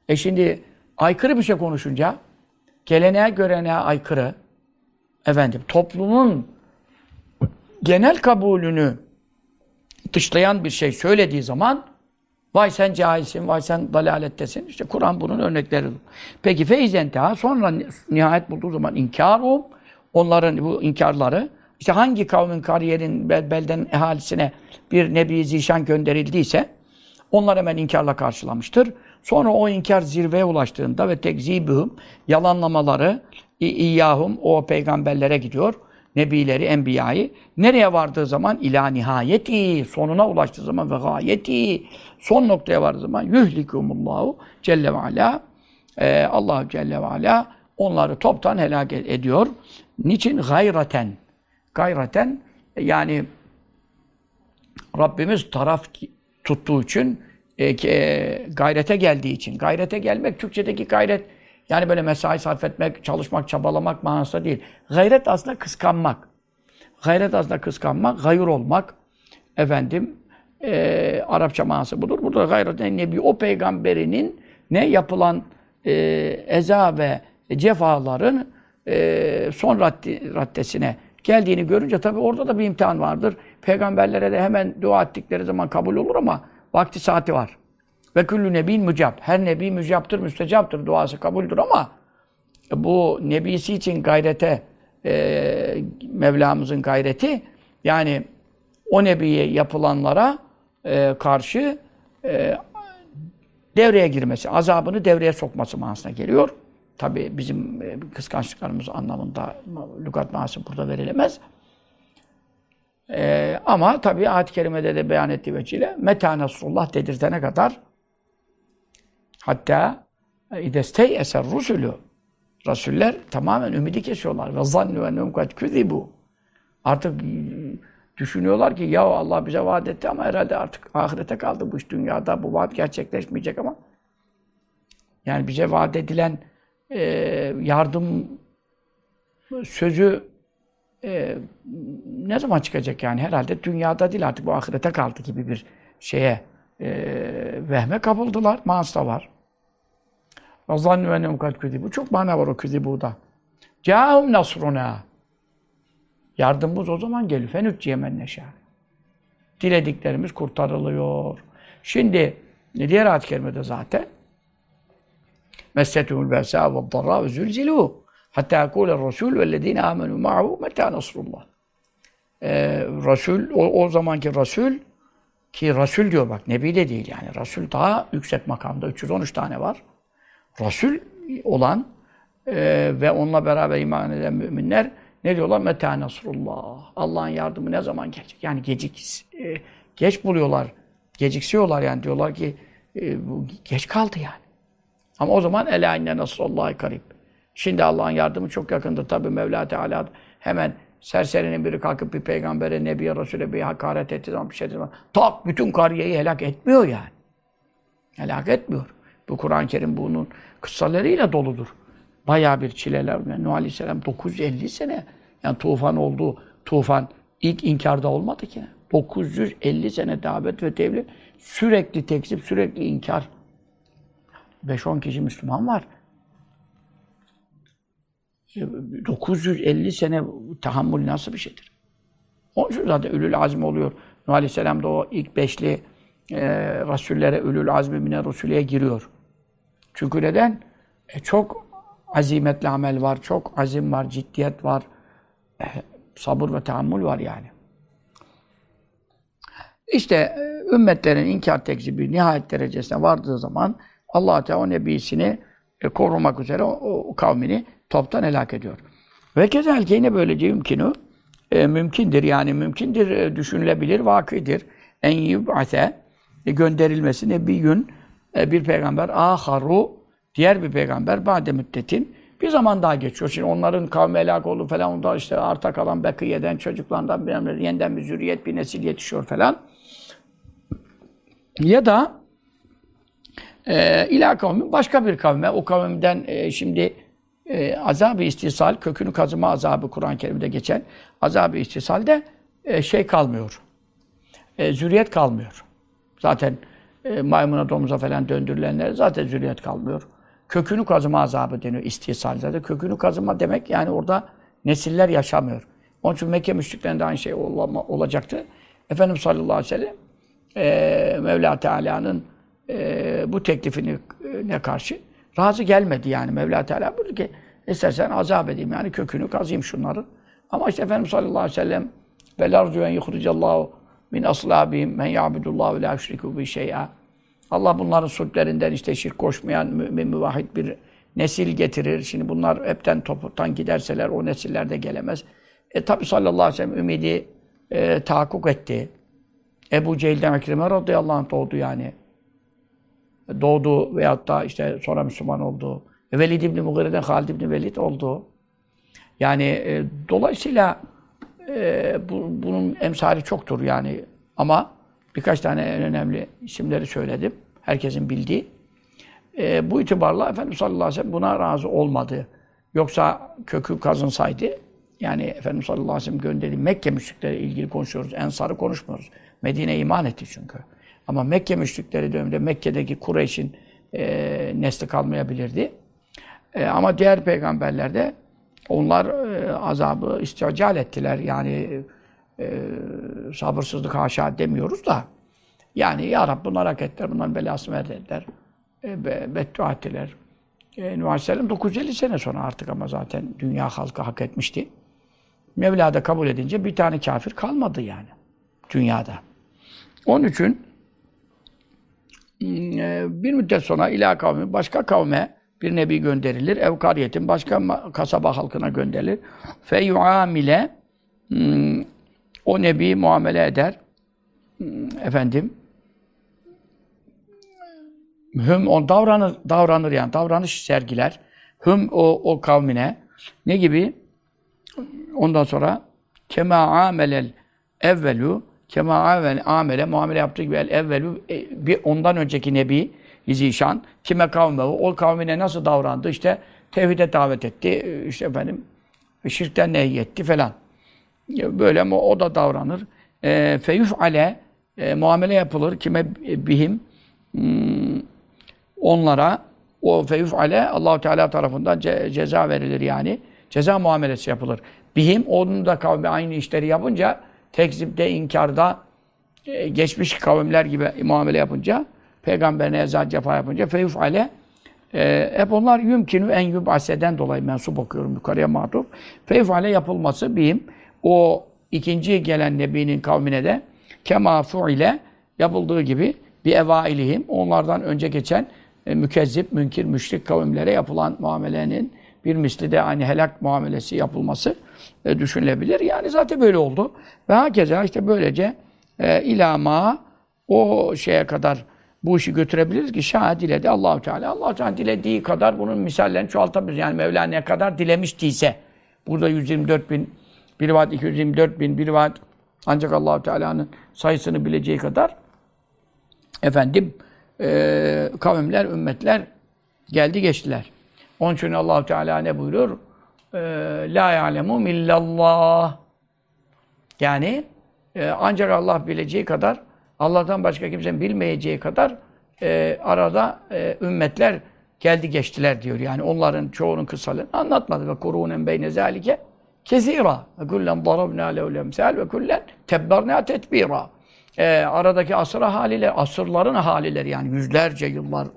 E şimdi aykırı bir şey konuşunca, geleneğe göreneğe aykırı, efendim toplumun genel kabulünü dışlayan bir şey söylediği zaman vay sen cahilsin, vay sen dalalettesin. İşte Kur'an bunun örnekleri. Peki feyzenteha sonra nihayet bulduğu zaman inkarum onların bu inkarları işte hangi kavmin kariyerin bel belden ehalisine bir nebi zişan gönderildiyse onlar hemen inkarla karşılamıştır. Sonra o inkar zirveye ulaştığında ve tekzibühüm yalanlamaları iyyahum o peygamberlere gidiyor. Nebileri, enbiyayı. Nereye vardığı zaman ila nihayeti, sonuna ulaştığı zaman ve gayeti, son noktaya vardığı zaman yuhlikumullahu celle ve ala. Ee, Allah celle ve ala onları toptan helak ediyor. Niçin? Gayraten. Gayraten yani Rabbimiz taraf tuttuğu için e, e, gayrete geldiği için. Gayrete gelmek Türkçedeki gayret yani böyle mesai sarf etmek, çalışmak, çabalamak manasında değil. Gayret aslında kıskanmak. Gayret aslında kıskanmak, gayur olmak. Efendim, e, Arapça manası budur. Burada gayret nebi o peygamberinin ne yapılan e, eza ve cefaların e, son raddi, raddesine geldiğini görünce tabii orada da bir imtihan vardır. Peygamberlere de hemen dua ettikleri zaman kabul olur ama vakti saati var. Ve küllü nebin mücab. Her nebi mücaptır, müstecaptır. Duası kabuldür ama bu nebisi için gayrete e, Mevlamızın gayreti yani o nebiye yapılanlara e, karşı e, devreye girmesi, azabını devreye sokması manasına geliyor. Tabi bizim e, kıskançlıklarımız anlamında lügat manası burada verilemez. E, ama tabi ayet-i kerimede de beyan ettiği veçile meta nasrullah dedirtene kadar Hatta idestey eser rusulü Rasuller tamamen ümidi kesiyorlar. Ve zannu ennehum kad bu. Artık düşünüyorlar ki ya Allah bize vaat etti ama herhalde artık ahirete kaldı bu iş dünyada. Bu vaat gerçekleşmeyecek ama yani bize vaat edilen e, yardım sözü e, ne zaman çıkacak yani? Herhalde dünyada değil artık bu ahirete kaldı gibi bir şeye e, vehme kapıldılar. Mansta var. Ve zannu ennem kad küzibu. Çok mana var o küzibuda. Câhum nasruna. Yardımımız o zaman geliyor. Fenütçiye men neşâ. Dilediklerimiz kurtarılıyor. Şimdi diğer ayet-i kerimede zaten Messetehul besa ve darra ve zülzilû. Hatta yekûle rasûl vellezîne âmenû ma'hû metâ nasrullah. Ee, Resul, o, o zamanki Resul ki Resul diyor bak, Nebi de değil yani. Resul daha yüksek makamda, 313 tane var. Resul olan e, ve onunla beraber iman eden müminler ne diyorlar? Meta nasrullah. Allah'ın yardımı ne zaman gelecek? Yani gecik, e, geç buluyorlar. Geciksiyorlar yani diyorlar ki e, bu geç kaldı yani. Ama o zaman ela inne nasrullahi karib. Şimdi Allah'ın yardımı çok yakındır. Tabi Mevla Teala hemen serserinin biri kalkıp bir peygambere, nebiye, Resul'e bir hakaret ettiği zaman bir şey zaman tak bütün kariyeyi helak etmiyor yani. Helak etmiyor. Bu Kur'an-ı Kerim bunun kıssalarıyla doludur. Bayağı bir çileler. Yani Nuh Aleyhisselam 950 sene yani tufan oldu. Tufan ilk inkarda olmadı ki. 950 sene davet ve tebliğ. Sürekli tekzip, sürekli inkar. 5-10 kişi Müslüman var. 950 sene tahammül nasıl bir şeydir? Onun için zaten ülül azim oluyor. Nuh Aleyhisselam da o ilk beşli e, Resullere ülül azmi mine Resulü'ye giriyor. Çünkü neden? E, çok azimetli amel var, çok azim var, ciddiyet var, e, sabır ve tahammül var yani. İşte e, ümmetlerin inkar tekzibi nihayet derecesine vardığı zaman Allah Teala o nebisini e, korumak üzere o, o kavmini toptan helak ediyor. Ve kezelke yine böylece yümkünü e, mümkündür yani mümkündür, e, düşünülebilir, vakıdır. En yub'ate e, gönderilmesi nebiyyün bir peygamber aharu diğer bir peygamber bade müddetin bir zaman daha geçiyor. Şimdi onların kavmi helak oldu falan onda işte arta kalan bekiyeden çocuklardan bir yeniden bir zürriyet bir nesil yetişiyor falan. Ya da e, ila kavmi başka bir kavme o kavimden e, şimdi e, azab-ı istisal kökünü kazıma azabı Kur'an-ı Kerim'de geçen azab-ı istisalde e, şey kalmıyor. E, zürriyet kalmıyor. Zaten e, maymuna domuza falan döndürülenler zaten zürriyet kalmıyor. Kökünü kazıma azabı deniyor istisal zaten. Kökünü kazıma demek yani orada nesiller yaşamıyor. Onun için Mekke müşriklerinde aynı şey olacaktı. Efendimiz sallallahu aleyhi ve sellem e, Mevla Teala'nın e, bu teklifine ne karşı razı gelmedi yani Mevla Teala buyurdu ki istersen azap edeyim yani kökünü kazayım şunları. Ama işte Efendimiz sallallahu aleyhi ve sellem ve larzu en yuhricallahu min aslabihim men ya'budullahu ve la yüşriku bi şey'a. Allah bunların sulplerinden işte şirk koşmayan mümin müvahhid bir nesil getirir. Şimdi bunlar hepten topuktan giderseler o nesiller de gelemez. E tabi sallallahu aleyhi ve sellem ümidi e, tahakkuk etti. Ebu Cehil'den Ekrime radıyallahu anh doğdu yani. Doğdu veyahut da işte sonra Müslüman oldu. E, Velid İbni Mughire'den Halid İbni Velid oldu. Yani e, dolayısıyla e, bu, bunun emsali çoktur yani. Ama birkaç tane en önemli isimleri söyledim. Herkesin bildiği. E, bu itibarla Efendimiz sallallahu aleyhi ve sellem buna razı olmadı. Yoksa kökü kazınsaydı, yani Efendimiz sallallahu aleyhi ve sellem gönderdiği Mekke müşrikleri ilgili konuşuyoruz. Ensar'ı konuşmuyoruz. Medine iman etti çünkü. Ama Mekke müşrikleri döneminde Mekke'deki Kureyş'in e, nesli kalmayabilirdi. E, ama diğer peygamberlerde onlar e, azabı istical ettiler. Yani e, sabırsızlık haşa demiyoruz da. Yani ya Rab bunlar hak ettiler, bunların belasını ver dediler. E, be, beddua ettiler. E, Nuh Aleyhisselam 950 sene sonra artık ama zaten dünya halkı hak etmişti. Mevla da kabul edince bir tane kafir kalmadı yani dünyada. Onun için e, bir müddet sonra ila kavmi başka kavme bir nebi gönderilir. Evkariyetin başka kasaba halkına gönderilir. Fe yuamile hmm, o nebi muamele eder. Hmm, efendim hüm on davranır davranır yani davranış sergiler. Hüm o o kavmine ne gibi? Ondan sonra kema amelel evvelu kema amele muamele yaptığı gibi el evvelu e, bir ondan önceki nebi Zişan kime kavmehu o kavmine nasıl davrandı işte tevhide davet etti e, işte efendim şirkten nehyetti falan. Böyle mi o da davranır. E, feyuf ale e, muamele yapılır kime bihim hmm, onlara o feyuf ale Allahu Teala tarafından ce, ceza verilir yani. Ceza muamelesi yapılır. Bihim onun da kavmi aynı işleri yapınca tekzipte, inkarda e, geçmiş kavimler gibi muamele yapınca peygamberine ezat cefa yapınca feyuf ale e, hep onlar yümkünü en yubaseden dolayı mensup okuyorum yukarıya matuf. Feyuf ale yapılması bihim o ikinci gelen nebinin kavmine de kemafu ile yapıldığı gibi bir evailihim onlardan önce geçen e, mükezzip, münkir, müşrik kavimlere yapılan muamelenin bir misli de aynı helak muamelesi yapılması e, düşünülebilir. Yani zaten böyle oldu. Ve hakeza işte böylece e, ilama o şeye kadar bu işi götürebiliriz ki şah diledi Allahu Teala. Allahu Teala dilediği kadar bunun misallerini çoğaltabiliriz. Yani Mevla ne kadar dilemiştiyse burada 124 bin, bir rivayet 224 bin, bir rivayet ancak Allahu Teala'nın sayısını bileceği kadar efendim e, kavimler, ümmetler geldi geçtiler. Onun için Allahu Teala ne buyuruyor? E, La ya'lemu illallah. Yani e, ancak Allah bileceği kadar, Allah'tan başka kimsenin bilmeyeceği kadar e, arada e, ümmetler geldi geçtiler diyor. Yani onların çoğunun kıssalarını anlatmadı. Ve kurunen beyne zâlike kesîrâ. Ve kullen darabnâ lehul emsâl ve kullen tebberna tetbîrâ. E, aradaki asır haliler, asırların halileri yani yüzlerce yıllar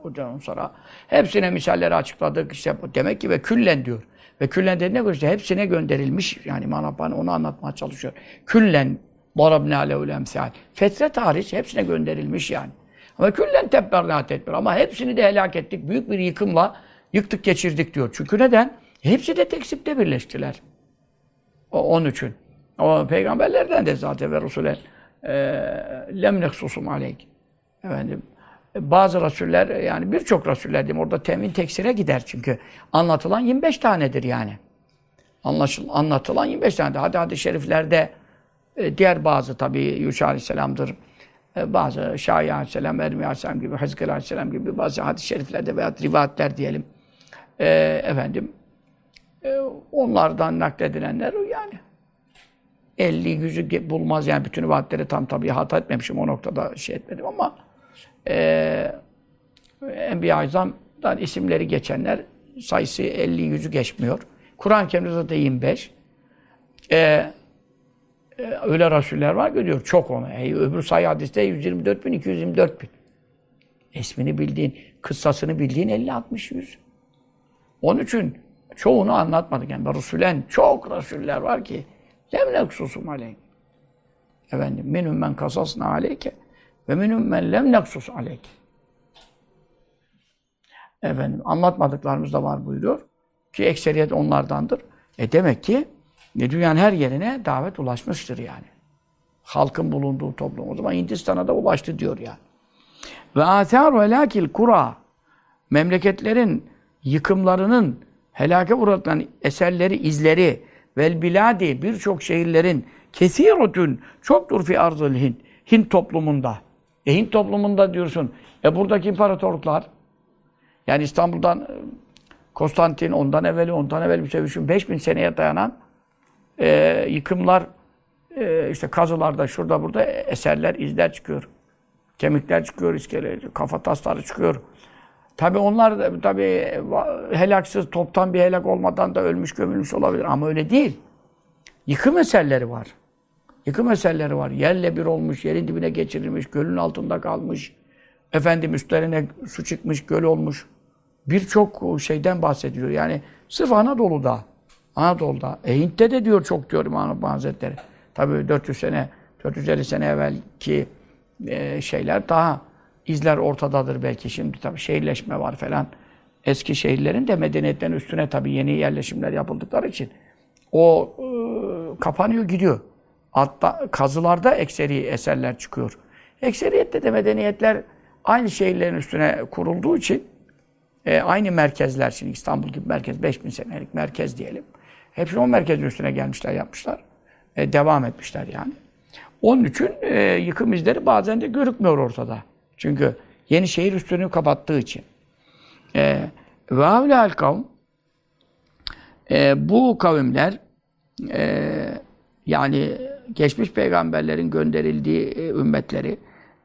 sonra hepsine misalleri açıkladık. İşte demek ki ve küllen diyor. Ve küllen dediğine göre işte hepsine gönderilmiş. Yani Manapani onu anlatmaya çalışıyor. Küllen Darabna lehul emsal. Fetret hariç hepsine gönderilmiş yani. Ama küllen tebberna tedbir. Ama hepsini de helak ettik. Büyük bir yıkımla yıktık geçirdik diyor. Çünkü neden? Hepsi de teksipte birleştiler. O, onun için. O peygamberlerden de zaten ve Resulen e, lem neksusum aleyk. Efendim, bazı rasuller yani birçok rasuller diyeyim orada temin teksire gider çünkü anlatılan 25 tanedir yani. Anlaşıl, anlatılan 25 tanedir. Hadi hadi şeriflerde diğer bazı tabi Yuşa Aleyhisselam'dır. E, bazı Şahi Aleyhisselam, Ermi Aleyhisselam gibi, Hezkel Aleyhisselam gibi bazı hadis-i şeriflerde veya rivayetler diyelim. E, efendim e, onlardan nakledilenler yani 50 yüzü bulmaz yani bütün rivayetleri tam tabi hata etmemişim o noktada şey etmedim ama e, Azam'dan isimleri geçenler sayısı 50 yüzü geçmiyor. Kur'an-ı Kerim'de zaten 25. E, e, öyle rasuller var ki diyor çok ona. E, öbür sayı hadiste 124 bin, 224 bin. İsmini bildiğin, kıssasını bildiğin 50-60 yüz. Onun için çoğunu anlatmadık. Yani Resulen çok rasuller var ki lem neksusum aleyh. Efendim minhum men kasasna aleyke ve minhum men lem neksus aleyk. Efendim anlatmadıklarımız da var buyuruyor. Ki ekseriyet onlardandır. E demek ki e, dünyanın her yerine davet ulaşmıştır yani. Halkın bulunduğu toplum. O zaman Hindistan'a da ulaştı diyor yani. Ve athar ve lakil kura memleketlerin yıkımlarının helake uğratılan eserleri, izleri vel biladi birçok şehirlerin kesirotun çoktur fi arzıl Hint. Hint toplumunda. E Hint toplumunda diyorsun. E buradaki imparatorluklar yani İstanbul'dan Konstantin, ondan evveli, ondan evveli bir şey düşün. 5000 seneye dayanan e, yıkımlar, e, işte kazılarda, şurada burada eserler, izler çıkıyor. Kemikler çıkıyor, iskele, kafa tasları çıkıyor. Tabi onlar tabi helaksız, toptan bir helak olmadan da ölmüş, gömülmüş olabilir. Ama öyle değil. Yıkım eserleri var. Yıkım eserleri var. Yerle bir olmuş, yerin dibine geçirilmiş, gölün altında kalmış. Efendim üstlerine su çıkmış, göl olmuş birçok şeyden bahsediyor. Yani sırf Anadolu'da, Anadolu'da, e Hint'te de diyor çok diyor İmam Hazretleri. Tabii 400 sene, 450 sene evvelki e, şeyler daha izler ortadadır belki. Şimdi tabii şehirleşme var falan. Eski şehirlerin de medeniyetten üstüne tabii yeni yerleşimler yapıldıkları için o e, kapanıyor gidiyor. Hatta kazılarda ekseri eserler çıkıyor. Ekseriyette de medeniyetler aynı şehirlerin üstüne kurulduğu için e, aynı merkezler şimdi İstanbul gibi merkez, 5000 senelik merkez diyelim. Hepsi o merkezin üstüne gelmişler, yapmışlar. E, devam etmişler yani. Onun için e, yıkım izleri bazen de görükmüyor ortada. Çünkü yeni şehir üstünü kapattığı için. E, ve havlâl kavm e, bu kavimler e, yani geçmiş peygamberlerin gönderildiği e, ümmetleri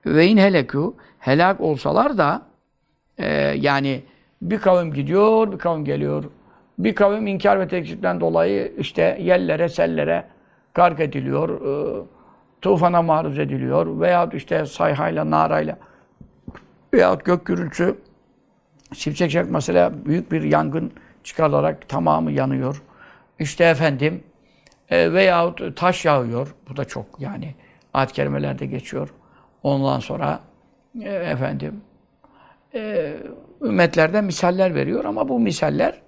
ve in helekû helak olsalar da e, yani bir kavim gidiyor, bir kavim geliyor. Bir kavim inkar ve tekzipten dolayı işte yerlere, sellere gark ediliyor. E, tufana maruz ediliyor. Veyahut işte sayhayla, narayla veyahut gök gürültüsü şimşek çakmasıyla büyük bir yangın çıkarılarak tamamı yanıyor. İşte efendim e, veyahut taş yağıyor. Bu da çok yani ayet kerimelerde geçiyor. Ondan sonra e, efendim e, ümmetlerden misaller veriyor ama bu misaller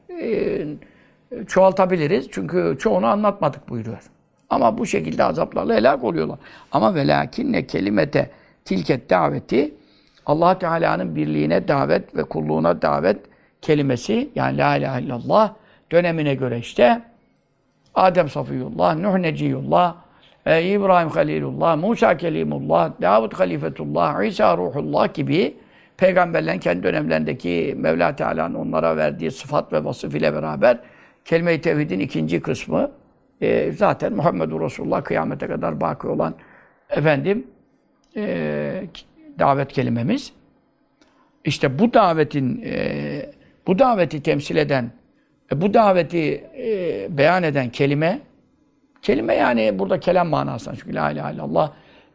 çoğaltabiliriz. Çünkü çoğunu anlatmadık buyuruyor. Ama bu şekilde azaplarla helak oluyorlar. Ama velakinne kelimete tilket daveti Allah Teala'nın birliğine davet ve kulluğuna davet kelimesi yani la ilahe illallah dönemine göre işte Adem Safiyullah, Nuh Neciyullah, e, İbrahim Halilullah, Musa Kelimullah, Davud Halifetullah, İsa Ruhullah gibi peygamberlerin kendi dönemlerindeki Mevla Teala'nın onlara verdiği sıfat ve vasıf ile beraber kelime-i tevhidin ikinci kısmı e, zaten Muhammedur Resulullah kıyamete kadar baki olan efendim e, davet kelimemiz. İşte bu davetin e, bu daveti temsil eden e, bu daveti e, beyan eden kelime kelime yani burada kelam manasında çünkü la ilahe illallah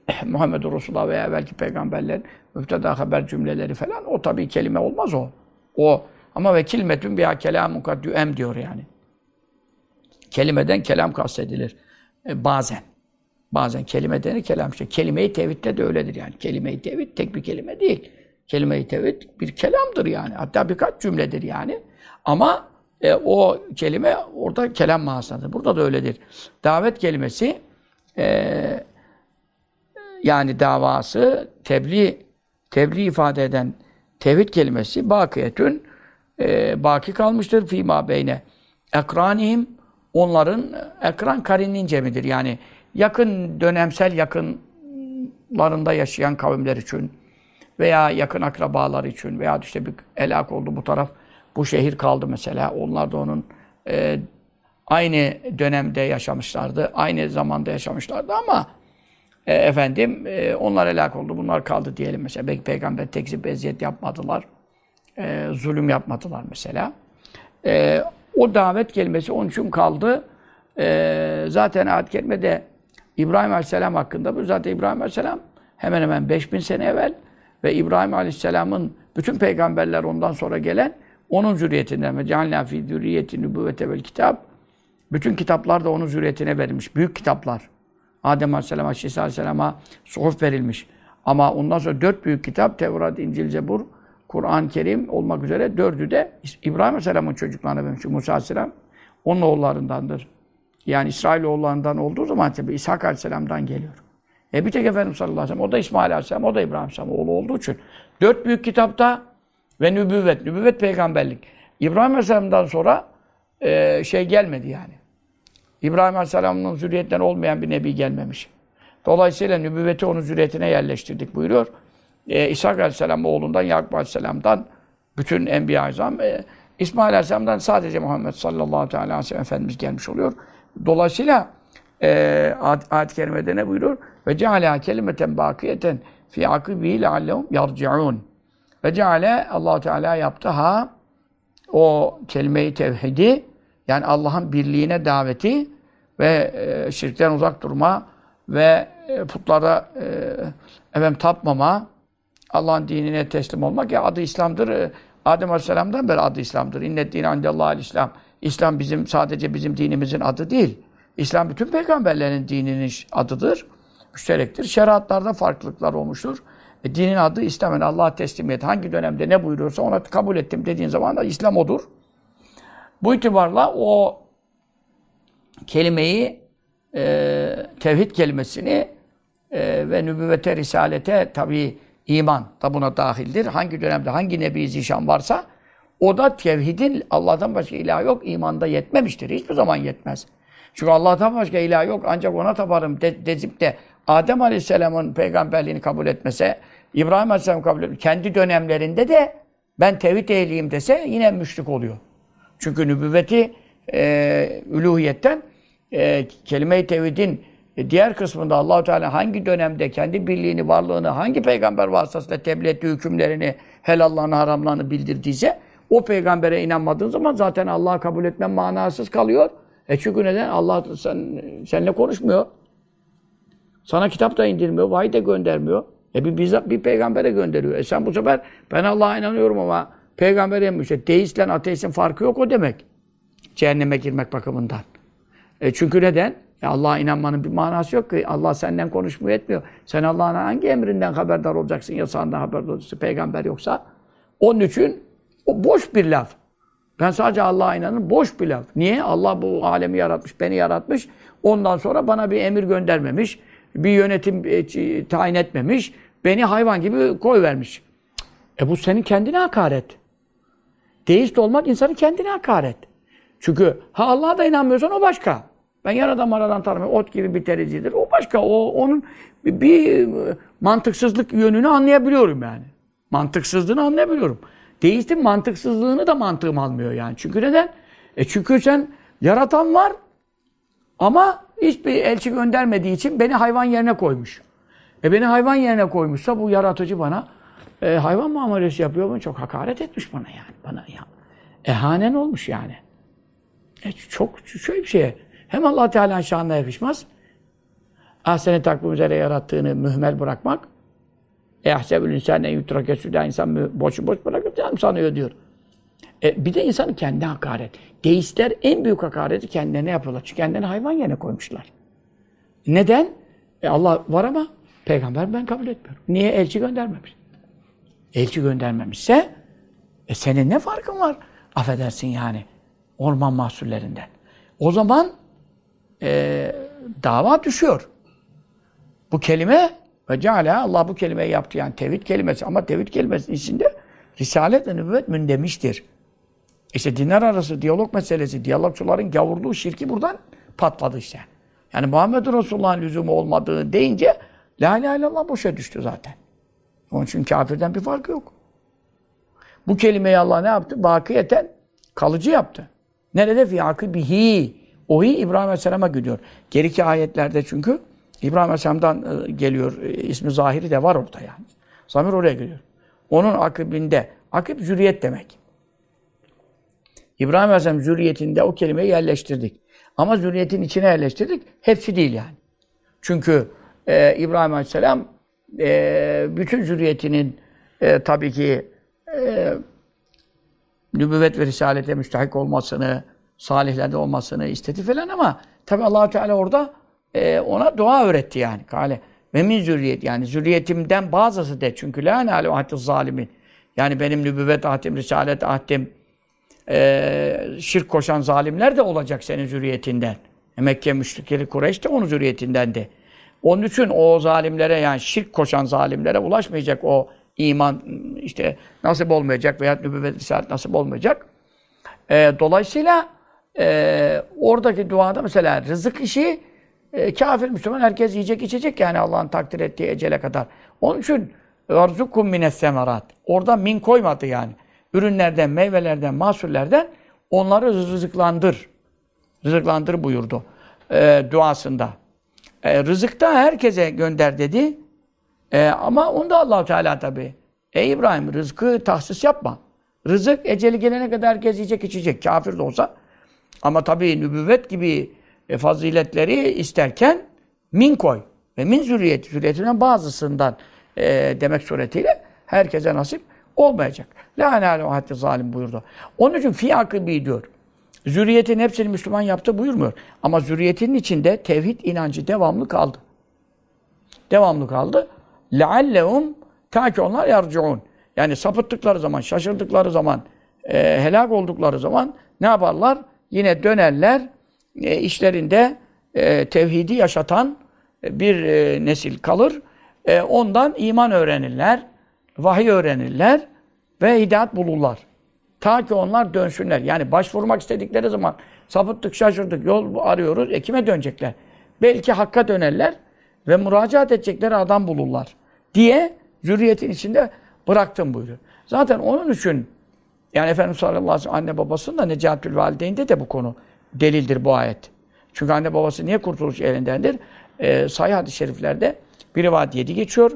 Muhammedur Resulullah veya belki peygamberler müfteda haber cümleleri falan o tabii kelime olmaz o. O ama ve kilmetün biha kelamun kad em diyor yani. Kelimeden kelam kastedilir. E, bazen. Bazen kelime denir, kelam işte. Kelime-i tevhidde de öyledir yani. Kelime-i tevhid tek bir kelime değil. Kelime-i tevhid bir kelamdır yani. Hatta birkaç cümledir yani. Ama e, o kelime orada kelam manasındadır. Burada da öyledir. Davet kelimesi e, yani davası tebliğ tebliğ ifade eden tevhid kelimesi bakiyetün e, baki kalmıştır fîmâ beyne ekranihim onların ekran karinin cemidir. Yani yakın dönemsel yakınlarında yaşayan kavimler için veya yakın akrabalar için veya işte bir helak oldu bu taraf bu şehir kaldı mesela. Onlar da onun e, aynı dönemde yaşamışlardı. Aynı zamanda yaşamışlardı ama e, efendim e, onlar helak oldu. Bunlar kaldı diyelim mesela. Belki peygamber tekzip eziyet yapmadılar. E, zulüm yapmadılar mesela. E, o davet kelimesi onun için kaldı. E, zaten ayet kelimede İbrahim Aleyhisselam hakkında bu. Zaten İbrahim Aleyhisselam hemen hemen 5000 sene evvel ve İbrahim Aleyhisselam'ın bütün peygamberler ondan sonra gelen onun zürriyetinden ve cealna fi zürriyeti nübüvvete vel kitap bütün kitaplar da onun zürriyetine verilmiş. Büyük kitaplar. Adem Aleyhisselam'a, İsa Aleyhisselam'a suhuf verilmiş. Ama ondan sonra dört büyük kitap, Tevrat, İncil, Zebur, Kur'an-ı Kerim olmak üzere dördü de İbrahim Aleyhisselam'ın çocuklarına vermiş. Musa Aleyhisselam onun oğullarındandır. Yani İsrail oğullarından olduğu zaman tabi İshak Aleyhisselam'dan geliyor. E bir tek Efendimiz sallallahu aleyhi ve sellem, o da İsmail Aleyhisselam, o da İbrahim Aleyhisselam oğlu olduğu için. Dört büyük kitapta ve nübüvvet, nübüvvet peygamberlik. İbrahim Aleyhisselam'dan sonra e, şey gelmedi yani. İbrahim Aleyhisselam'ın zürriyetten olmayan bir nebi gelmemiş. Dolayısıyla nübüvveti onun zürriyetine yerleştirdik buyuruyor. E, İshak Aleyhisselam oğlundan, Yakup Aleyhisselam'dan bütün Enbiya-i Azam, e, İsmail Aleyhisselam'dan sadece Muhammed sallallahu aleyhi ve sellem Efendimiz gelmiş oluyor. Dolayısıyla e, ayet-i kerimede ne buyuruyor? Ve ceale kelimeten bakiyeten fi akibi leallehum yarciun. Ve ceale allah Teala yaptı ha o kelime-i tevhidi yani Allah'ın birliğine daveti ve e, şirkten uzak durma ve e, putlara e, efendim tapmama, Allah'ın dinine teslim olmak ya adı İslam'dır. E, Adem Aleyhisselam'dan beri adı İslam'dır. İnnet dine andallahal İslam. İslam bizim sadece bizim dinimizin adı değil. İslam bütün peygamberlerin dininin adıdır. Müşterektir. Şeriatlarda farklılıklar olmuştur. E, dinin adı İslam. Yani Allah'a teslimiyet. Hangi dönemde ne buyuruyorsa ona kabul ettim dediğin zaman da İslam odur. Bu itibarla o kelimeyi e, tevhid kelimesini e, ve nübüvvete, risalete tabi iman da buna dahildir. Hangi dönemde hangi nebi zişan varsa o da tevhidin Allah'tan başka ilah yok imanda yetmemiştir. Hiçbir zaman yetmez. Çünkü Allah'tan başka ilah yok ancak ona taparım de, dezip de Adem Aleyhisselam'ın peygamberliğini kabul etmese, İbrahim Aleyhisselam kabul etmese, kendi dönemlerinde de ben tevhid ehliyim dese yine müşrik oluyor. Çünkü nübüvveti e, üluhiyetten e, kelime-i tevhidin diğer kısmında Allahu Teala hangi dönemde kendi birliğini, varlığını, hangi peygamber vasıtasıyla tebliğ ettiği hükümlerini, helallarını, haramlarını bildirdiyse o peygambere inanmadığın zaman zaten Allah'ı kabul etmen manasız kalıyor. E çünkü neden? Allah sen, seninle konuşmuyor. Sana kitap da indirmiyor, vahiy de göndermiyor. E bir, bir, bir peygambere gönderiyor. E sen bu sefer ben Allah'a inanıyorum ama peygambere inanmıyor. İşte deistle ateistin farkı yok o demek. Cehenneme girmek bakımından. E çünkü neden? E Allah'a inanmanın bir manası yok ki. Allah senden konuşmuyor etmiyor. Sen Allah'ın hangi emrinden haberdar olacaksın, yasağından haberdar olacaksın, peygamber yoksa? Onun için o boş bir laf. Ben sadece Allah'a inanırım. Boş bir laf. Niye? Allah bu alemi yaratmış, beni yaratmış. Ondan sonra bana bir emir göndermemiş. Bir yönetim e, tayin etmemiş. Beni hayvan gibi koy vermiş. E bu senin kendine hakaret. Deist olmak insanın kendine hakaret. Çünkü ha Allah'a da inanmıyorsan o başka. Ben yaradan maradan tanımıyorum. Ot gibi bir tericidir. O başka. O onun bir, mantıksızlık yönünü anlayabiliyorum yani. Mantıksızlığını anlayabiliyorum. Deistin mantıksızlığını da mantığım almıyor yani. Çünkü neden? E çünkü sen yaratan var ama hiçbir elçi göndermediği için beni hayvan yerine koymuş. E beni hayvan yerine koymuşsa bu yaratıcı bana e, hayvan muamelesi yapıyor mu? Çok hakaret etmiş bana yani. Bana ya. Ehanen olmuş yani. E çok şöyle bir şeye. Hem allah Teala'nın şanına yakışmaz. Ah seni takvim üzere yarattığını mühmel bırakmak. Ehsebül insane yutrake süda insan boşu boş bırakacağım sanıyor diyor. E, bir de insanın kendi hakaret. Deistler en büyük hakareti kendilerine yapıyorlar. Çünkü kendilerini hayvan yerine koymuşlar. Neden? E Allah var ama peygamber ben kabul etmiyorum. Niye? Elçi göndermemiş. Elçi göndermemişse e senin ne farkın var? Affedersin yani. Orman mahsullerinden. O zaman e, dava düşüyor. Bu kelime ve ceala Allah bu kelimeyi yaptı yani tevhid kelimesi ama tevhid kelimesinin içinde risalet ve nübüvvet mündemiştir. İşte dinler arası diyalog meselesi, diyalogçuların gavurluğu, şirki buradan patladı işte. Yani Muhammed Resulullah'ın lüzumu olmadığı deyince La ilahe illallah boşa düştü zaten. Onun için kafirden bir farkı yok. Bu kelimeyi Allah ne yaptı? Bakiyeten kalıcı yaptı. Nerede? Fi akibihi. Ohi İbrahim Aleyhisselam'a gidiyor. Geriki ayetlerde çünkü İbrahim Aleyhisselam'dan e, geliyor. E, ismi zahiri de var orada yani. Zamir oraya geliyor. Onun akibinde. Akib zürriyet demek. İbrahim Aleyhisselam zürriyetinde o kelimeyi yerleştirdik. Ama zürriyetin içine yerleştirdik. Hepsi değil yani. Çünkü e, İbrahim Aleyhisselam e, bütün zürriyetinin e, tabii ki e, nübüvvet ve risalete müstahik olmasını, salihlerde olmasını istedi falan ama tabii allah Teala orada e, ona dua öğretti yani. Kale ve min zürriyet yani zürriyetimden bazısı de çünkü la nâle ahdiz zalimin. Yani benim nübüvvet ahdim, risalet ahdim, e, şirk koşan zalimler de olacak senin zürriyetinden. E, Mekke müşrikleri Kureyş de onun zürriyetindendi. Onun için o zalimlere yani şirk koşan zalimlere ulaşmayacak o iman işte nasip olmayacak veya nübüvvet risalet nasip olmayacak. E, dolayısıyla e, oradaki duada mesela rızık işi e, kafir Müslüman herkes yiyecek içecek yani Allah'ın takdir ettiği ecele kadar. Onun için erzukum mines semerat. Orada min koymadı yani. Ürünlerden, meyvelerden, mahsullerden onları rızıklandır. Rızıklandır buyurdu e, duasında. E, rızıkta herkese gönder dedi. E, ama onda allah Teala tabi. Ey İbrahim rızkı tahsis yapma. Rızık eceli gelene kadar herkes yiyecek içecek. Kafir de olsa. Ama tabi nübüvvet gibi e, faziletleri isterken min koy. Ve min zürriyeti, zürriyetinden bazısından e, demek suretiyle herkese nasip olmayacak. La nâle hattı zalim buyurdu. Onun için fi akıbi diyor. Zürriyetin hepsini Müslüman yaptı buyurmuyor. Ama zürriyetinin içinde tevhid inancı devamlı kaldı. Devamlı kaldı. لَعَلَّهُمْ Ta ki onlar yarciun. Yani sapıttıkları zaman, şaşırdıkları zaman, e, helak oldukları zaman ne yaparlar? Yine dönerler, e, işlerinde e, tevhidi yaşatan e, bir e, nesil kalır. E, ondan iman öğrenirler, vahiy öğrenirler ve hidayet bulurlar. Ta ki onlar dönsünler. Yani başvurmak istedikleri zaman sapıttık, şaşırdık, yol arıyoruz. E kime dönecekler? Belki hakka dönerler ve müracaat edecekleri adam bulurlar. Diye zürriyetin içinde bıraktım buyuruyor. Zaten onun için yani Efendimiz sallallahu aleyhi ve sellem anne babasının da Necatül Valideyn'de de bu konu delildir bu ayet. Çünkü anne babası niye kurtuluş elindendir? Ee, sayı hadis-i şeriflerde bir rivayet yedi geçiyor.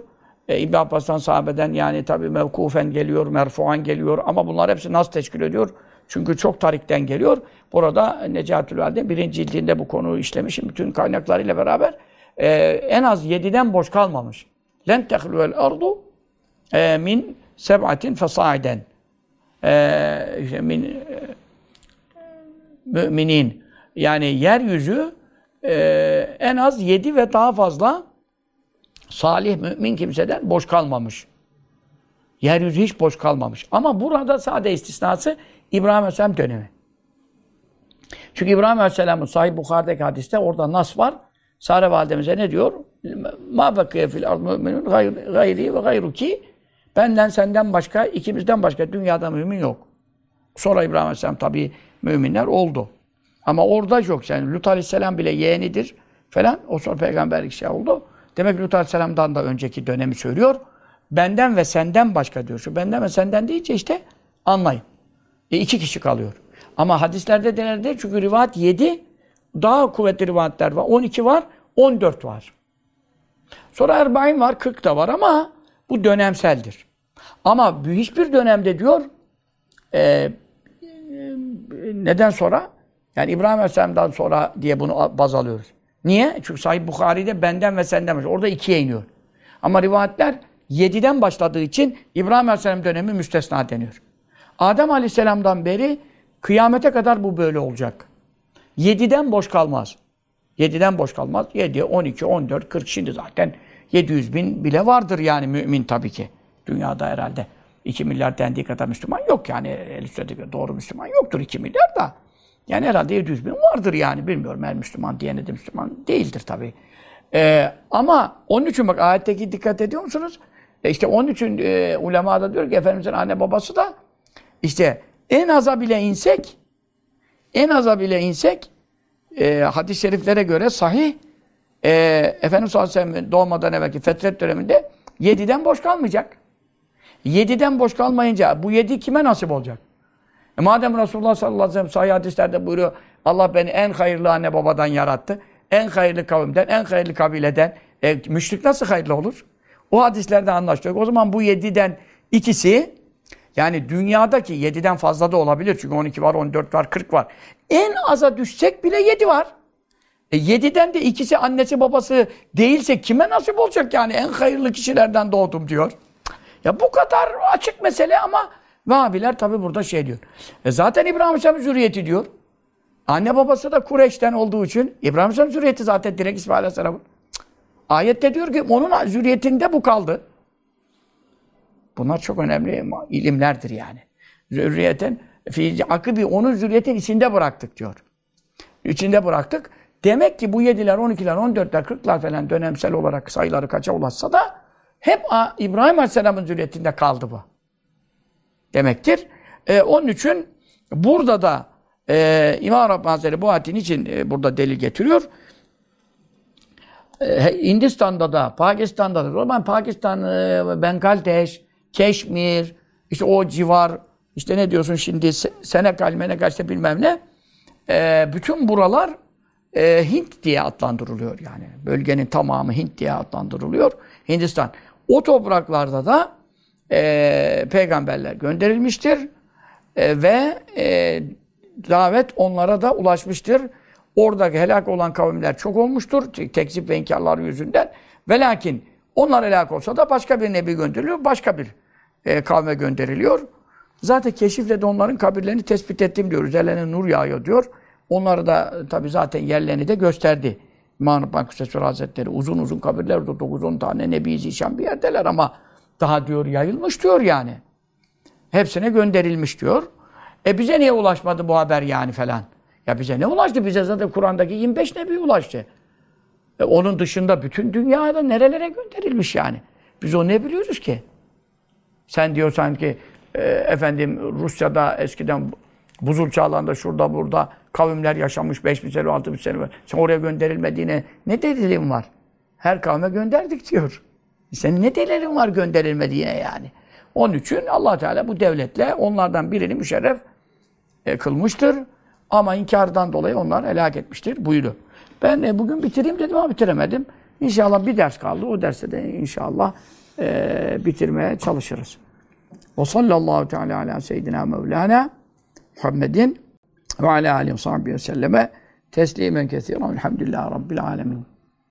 E, İbn Abbas'tan sahabeden yani tabi mevkufen geliyor, merfuan geliyor ama bunlar hepsi nasıl teşkil ediyor? Çünkü çok tarikten geliyor. Burada Necatül Valide birinci cildinde bu konuyu işlemişim bütün kaynaklarıyla beraber. E, en az yediden boş kalmamış. Len tehluvel ardu e, min seb'atin fesaiden. E, işte min e, müminin. Yani yeryüzü e, en az yedi ve daha fazla salih mümin kimseden boş kalmamış. Yeryüzü hiç boş kalmamış. Ama burada sade istisnası İbrahim Aleyhisselam dönemi. Çünkü İbrahim Aleyhisselam'ın Sahih Bukhari'deki hadiste orada nas var. Sare validemize ne diyor? Ma bakiye fil ard müminun gayri ve gayruki benden senden başka, ikimizden başka dünyada mümin yok. Sonra İbrahim Aleyhisselam tabi müminler oldu. Ama orada yok. Yani Lut Aleyhisselam bile yeğenidir falan. O sonra peygamberlik şey oldu. Demek ki Lut Aleyhisselam'dan da önceki dönemi söylüyor. Benden ve senden başka diyor. Şu benden ve senden deyince işte anlayın. E iki kişi kalıyor. Ama hadislerde denildi çünkü rivayet 7 daha kuvvetli rivayetler var. 12 var, 14 var. Sonra Erbain var, 40 da var ama bu dönemseldir. Ama hiçbir dönemde diyor e, neden sonra? Yani İbrahim Aleyhisselam'dan sonra diye bunu baz alıyoruz. Niye? Çünkü Sahih Bukhari'de benden ve senden başlıyor. Orada ikiye iniyor. Ama rivayetler yediden başladığı için İbrahim Aleyhisselam dönemi müstesna deniyor. Adem Aleyhisselam'dan beri kıyamete kadar bu böyle olacak. Yediden boş kalmaz. 7'den boş kalmaz. 7, 12, 14, 40 şimdi zaten 700 bin bile vardır yani mümin tabii ki. Dünyada herhalde 2 milyar dendiği kadar Müslüman yok yani. El doğru Müslüman yoktur 2 milyar da. Yani herhalde 700 bin vardır yani. Bilmiyorum her Müslüman diyene de Müslüman değildir tabii. Ee, ama onun için bak ayetteki dikkat ediyor musunuz? E işte onun için e, ulema da diyor ki Efendimiz'in anne babası da işte en aza bile insek en aza bile insek e, hadis-i şeriflere göre sahih e, Efendimiz sallallahu aleyhi ve sellem doğmadan evvelki fetret döneminde yediden boş kalmayacak. Yediden boş kalmayınca bu yedi kime nasip olacak? E madem Resulullah sallallahu aleyhi ve sellem sahih hadislerde buyuruyor Allah beni en hayırlı anne babadan yarattı. En hayırlı kavimden, en hayırlı kabileden. E, müşrik nasıl hayırlı olur? O hadislerden anlaşılıyor. O zaman bu yediden ikisi yani dünyadaki yediden fazla da olabilir. Çünkü 12 var, 14 var, 40 var. En aza düşsek bile yedi var. E yediden de ikisi annesi babası değilse kime nasip olacak yani? En hayırlı kişilerden doğdum diyor. Ya bu kadar açık mesele ama Vahabiler tabi burada şey diyor. E zaten İbrahim Aleyhisselam zürriyeti diyor. Anne babası da Kureyş'ten olduğu için İbrahim Aleyhisselam zürriyeti zaten direkt İsmail Aleyhisselam'ın. Ayette diyor ki onun zürriyetinde bu kaldı. Bunlar çok önemli ilimlerdir yani. Zürriyetin fi akıbi onun zürriyetin içinde bıraktık diyor. İçinde bıraktık. Demek ki bu 7'ler, 12'ler, 14'ler, 40'lar falan dönemsel olarak sayıları kaça ulaşsa da hep İbrahim Aleyhisselam'ın zürriyetinde kaldı bu. Demektir. Ee, onun için burada da e, İmam Rabbani Hazretleri bu ayetin için e, burada delil getiriyor. E, Hindistan'da da, Pakistan'da da, o zaman Pakistan, e, Bengaldeş, Keşmir, işte o civar, işte ne diyorsun şimdi, Senekal, Menekal işte bilmem ne, e, bütün buralar e, Hint diye adlandırılıyor yani. Bölgenin tamamı Hint diye adlandırılıyor. Hindistan. O topraklarda da e, peygamberler gönderilmiştir e, ve e, davet onlara da ulaşmıştır. Oradaki helak olan kavimler çok olmuştur. Tekzip ve inkarları yüzünden. Ve lakin onlar helak olsa da başka bir nebi gönderiliyor. Başka bir e, kavme gönderiliyor. Zaten keşifle de onların kabirlerini tespit ettim diyor. Üzerlerine nur yağıyor diyor. Onları da tabi zaten yerlerini de gösterdi. İmam Rabbani Kutsesur Hazretleri uzun uzun kabirler orada 9-10 tane Nebi Zişan bir yerdeler ama daha diyor yayılmış diyor yani. Hepsine gönderilmiş diyor. E bize niye ulaşmadı bu haber yani falan? Ya bize ne ulaştı? Bize zaten Kur'an'daki 25 Nebi ulaştı. E onun dışında bütün dünyada nerelere gönderilmiş yani? Biz o ne biliyoruz ki? Sen diyorsan ki e, efendim Rusya'da eskiden buzul çağlarında şurada burada kavimler yaşamış 5 bin sene 6 bin sene var. Sen oraya gönderilmediğine ne delilin var? Her kavme gönderdik diyor. Senin ne delilin var gönderilmediğine yani? Onun için allah Teala bu devletle onlardan birini müşerref e, kılmıştır. Ama inkardan dolayı onlar helak etmiştir buydu. Ben e, bugün bitireyim dedim ama bitiremedim. İnşallah bir ders kaldı. O derste de inşallah e, bitirmeye çalışırız. Ve sallallahu teala ala seyyidina mevlana Muhammedin ve ala aleyhi ve selleme teslimen kesiren. Elhamdülillahi Rabbil alemin.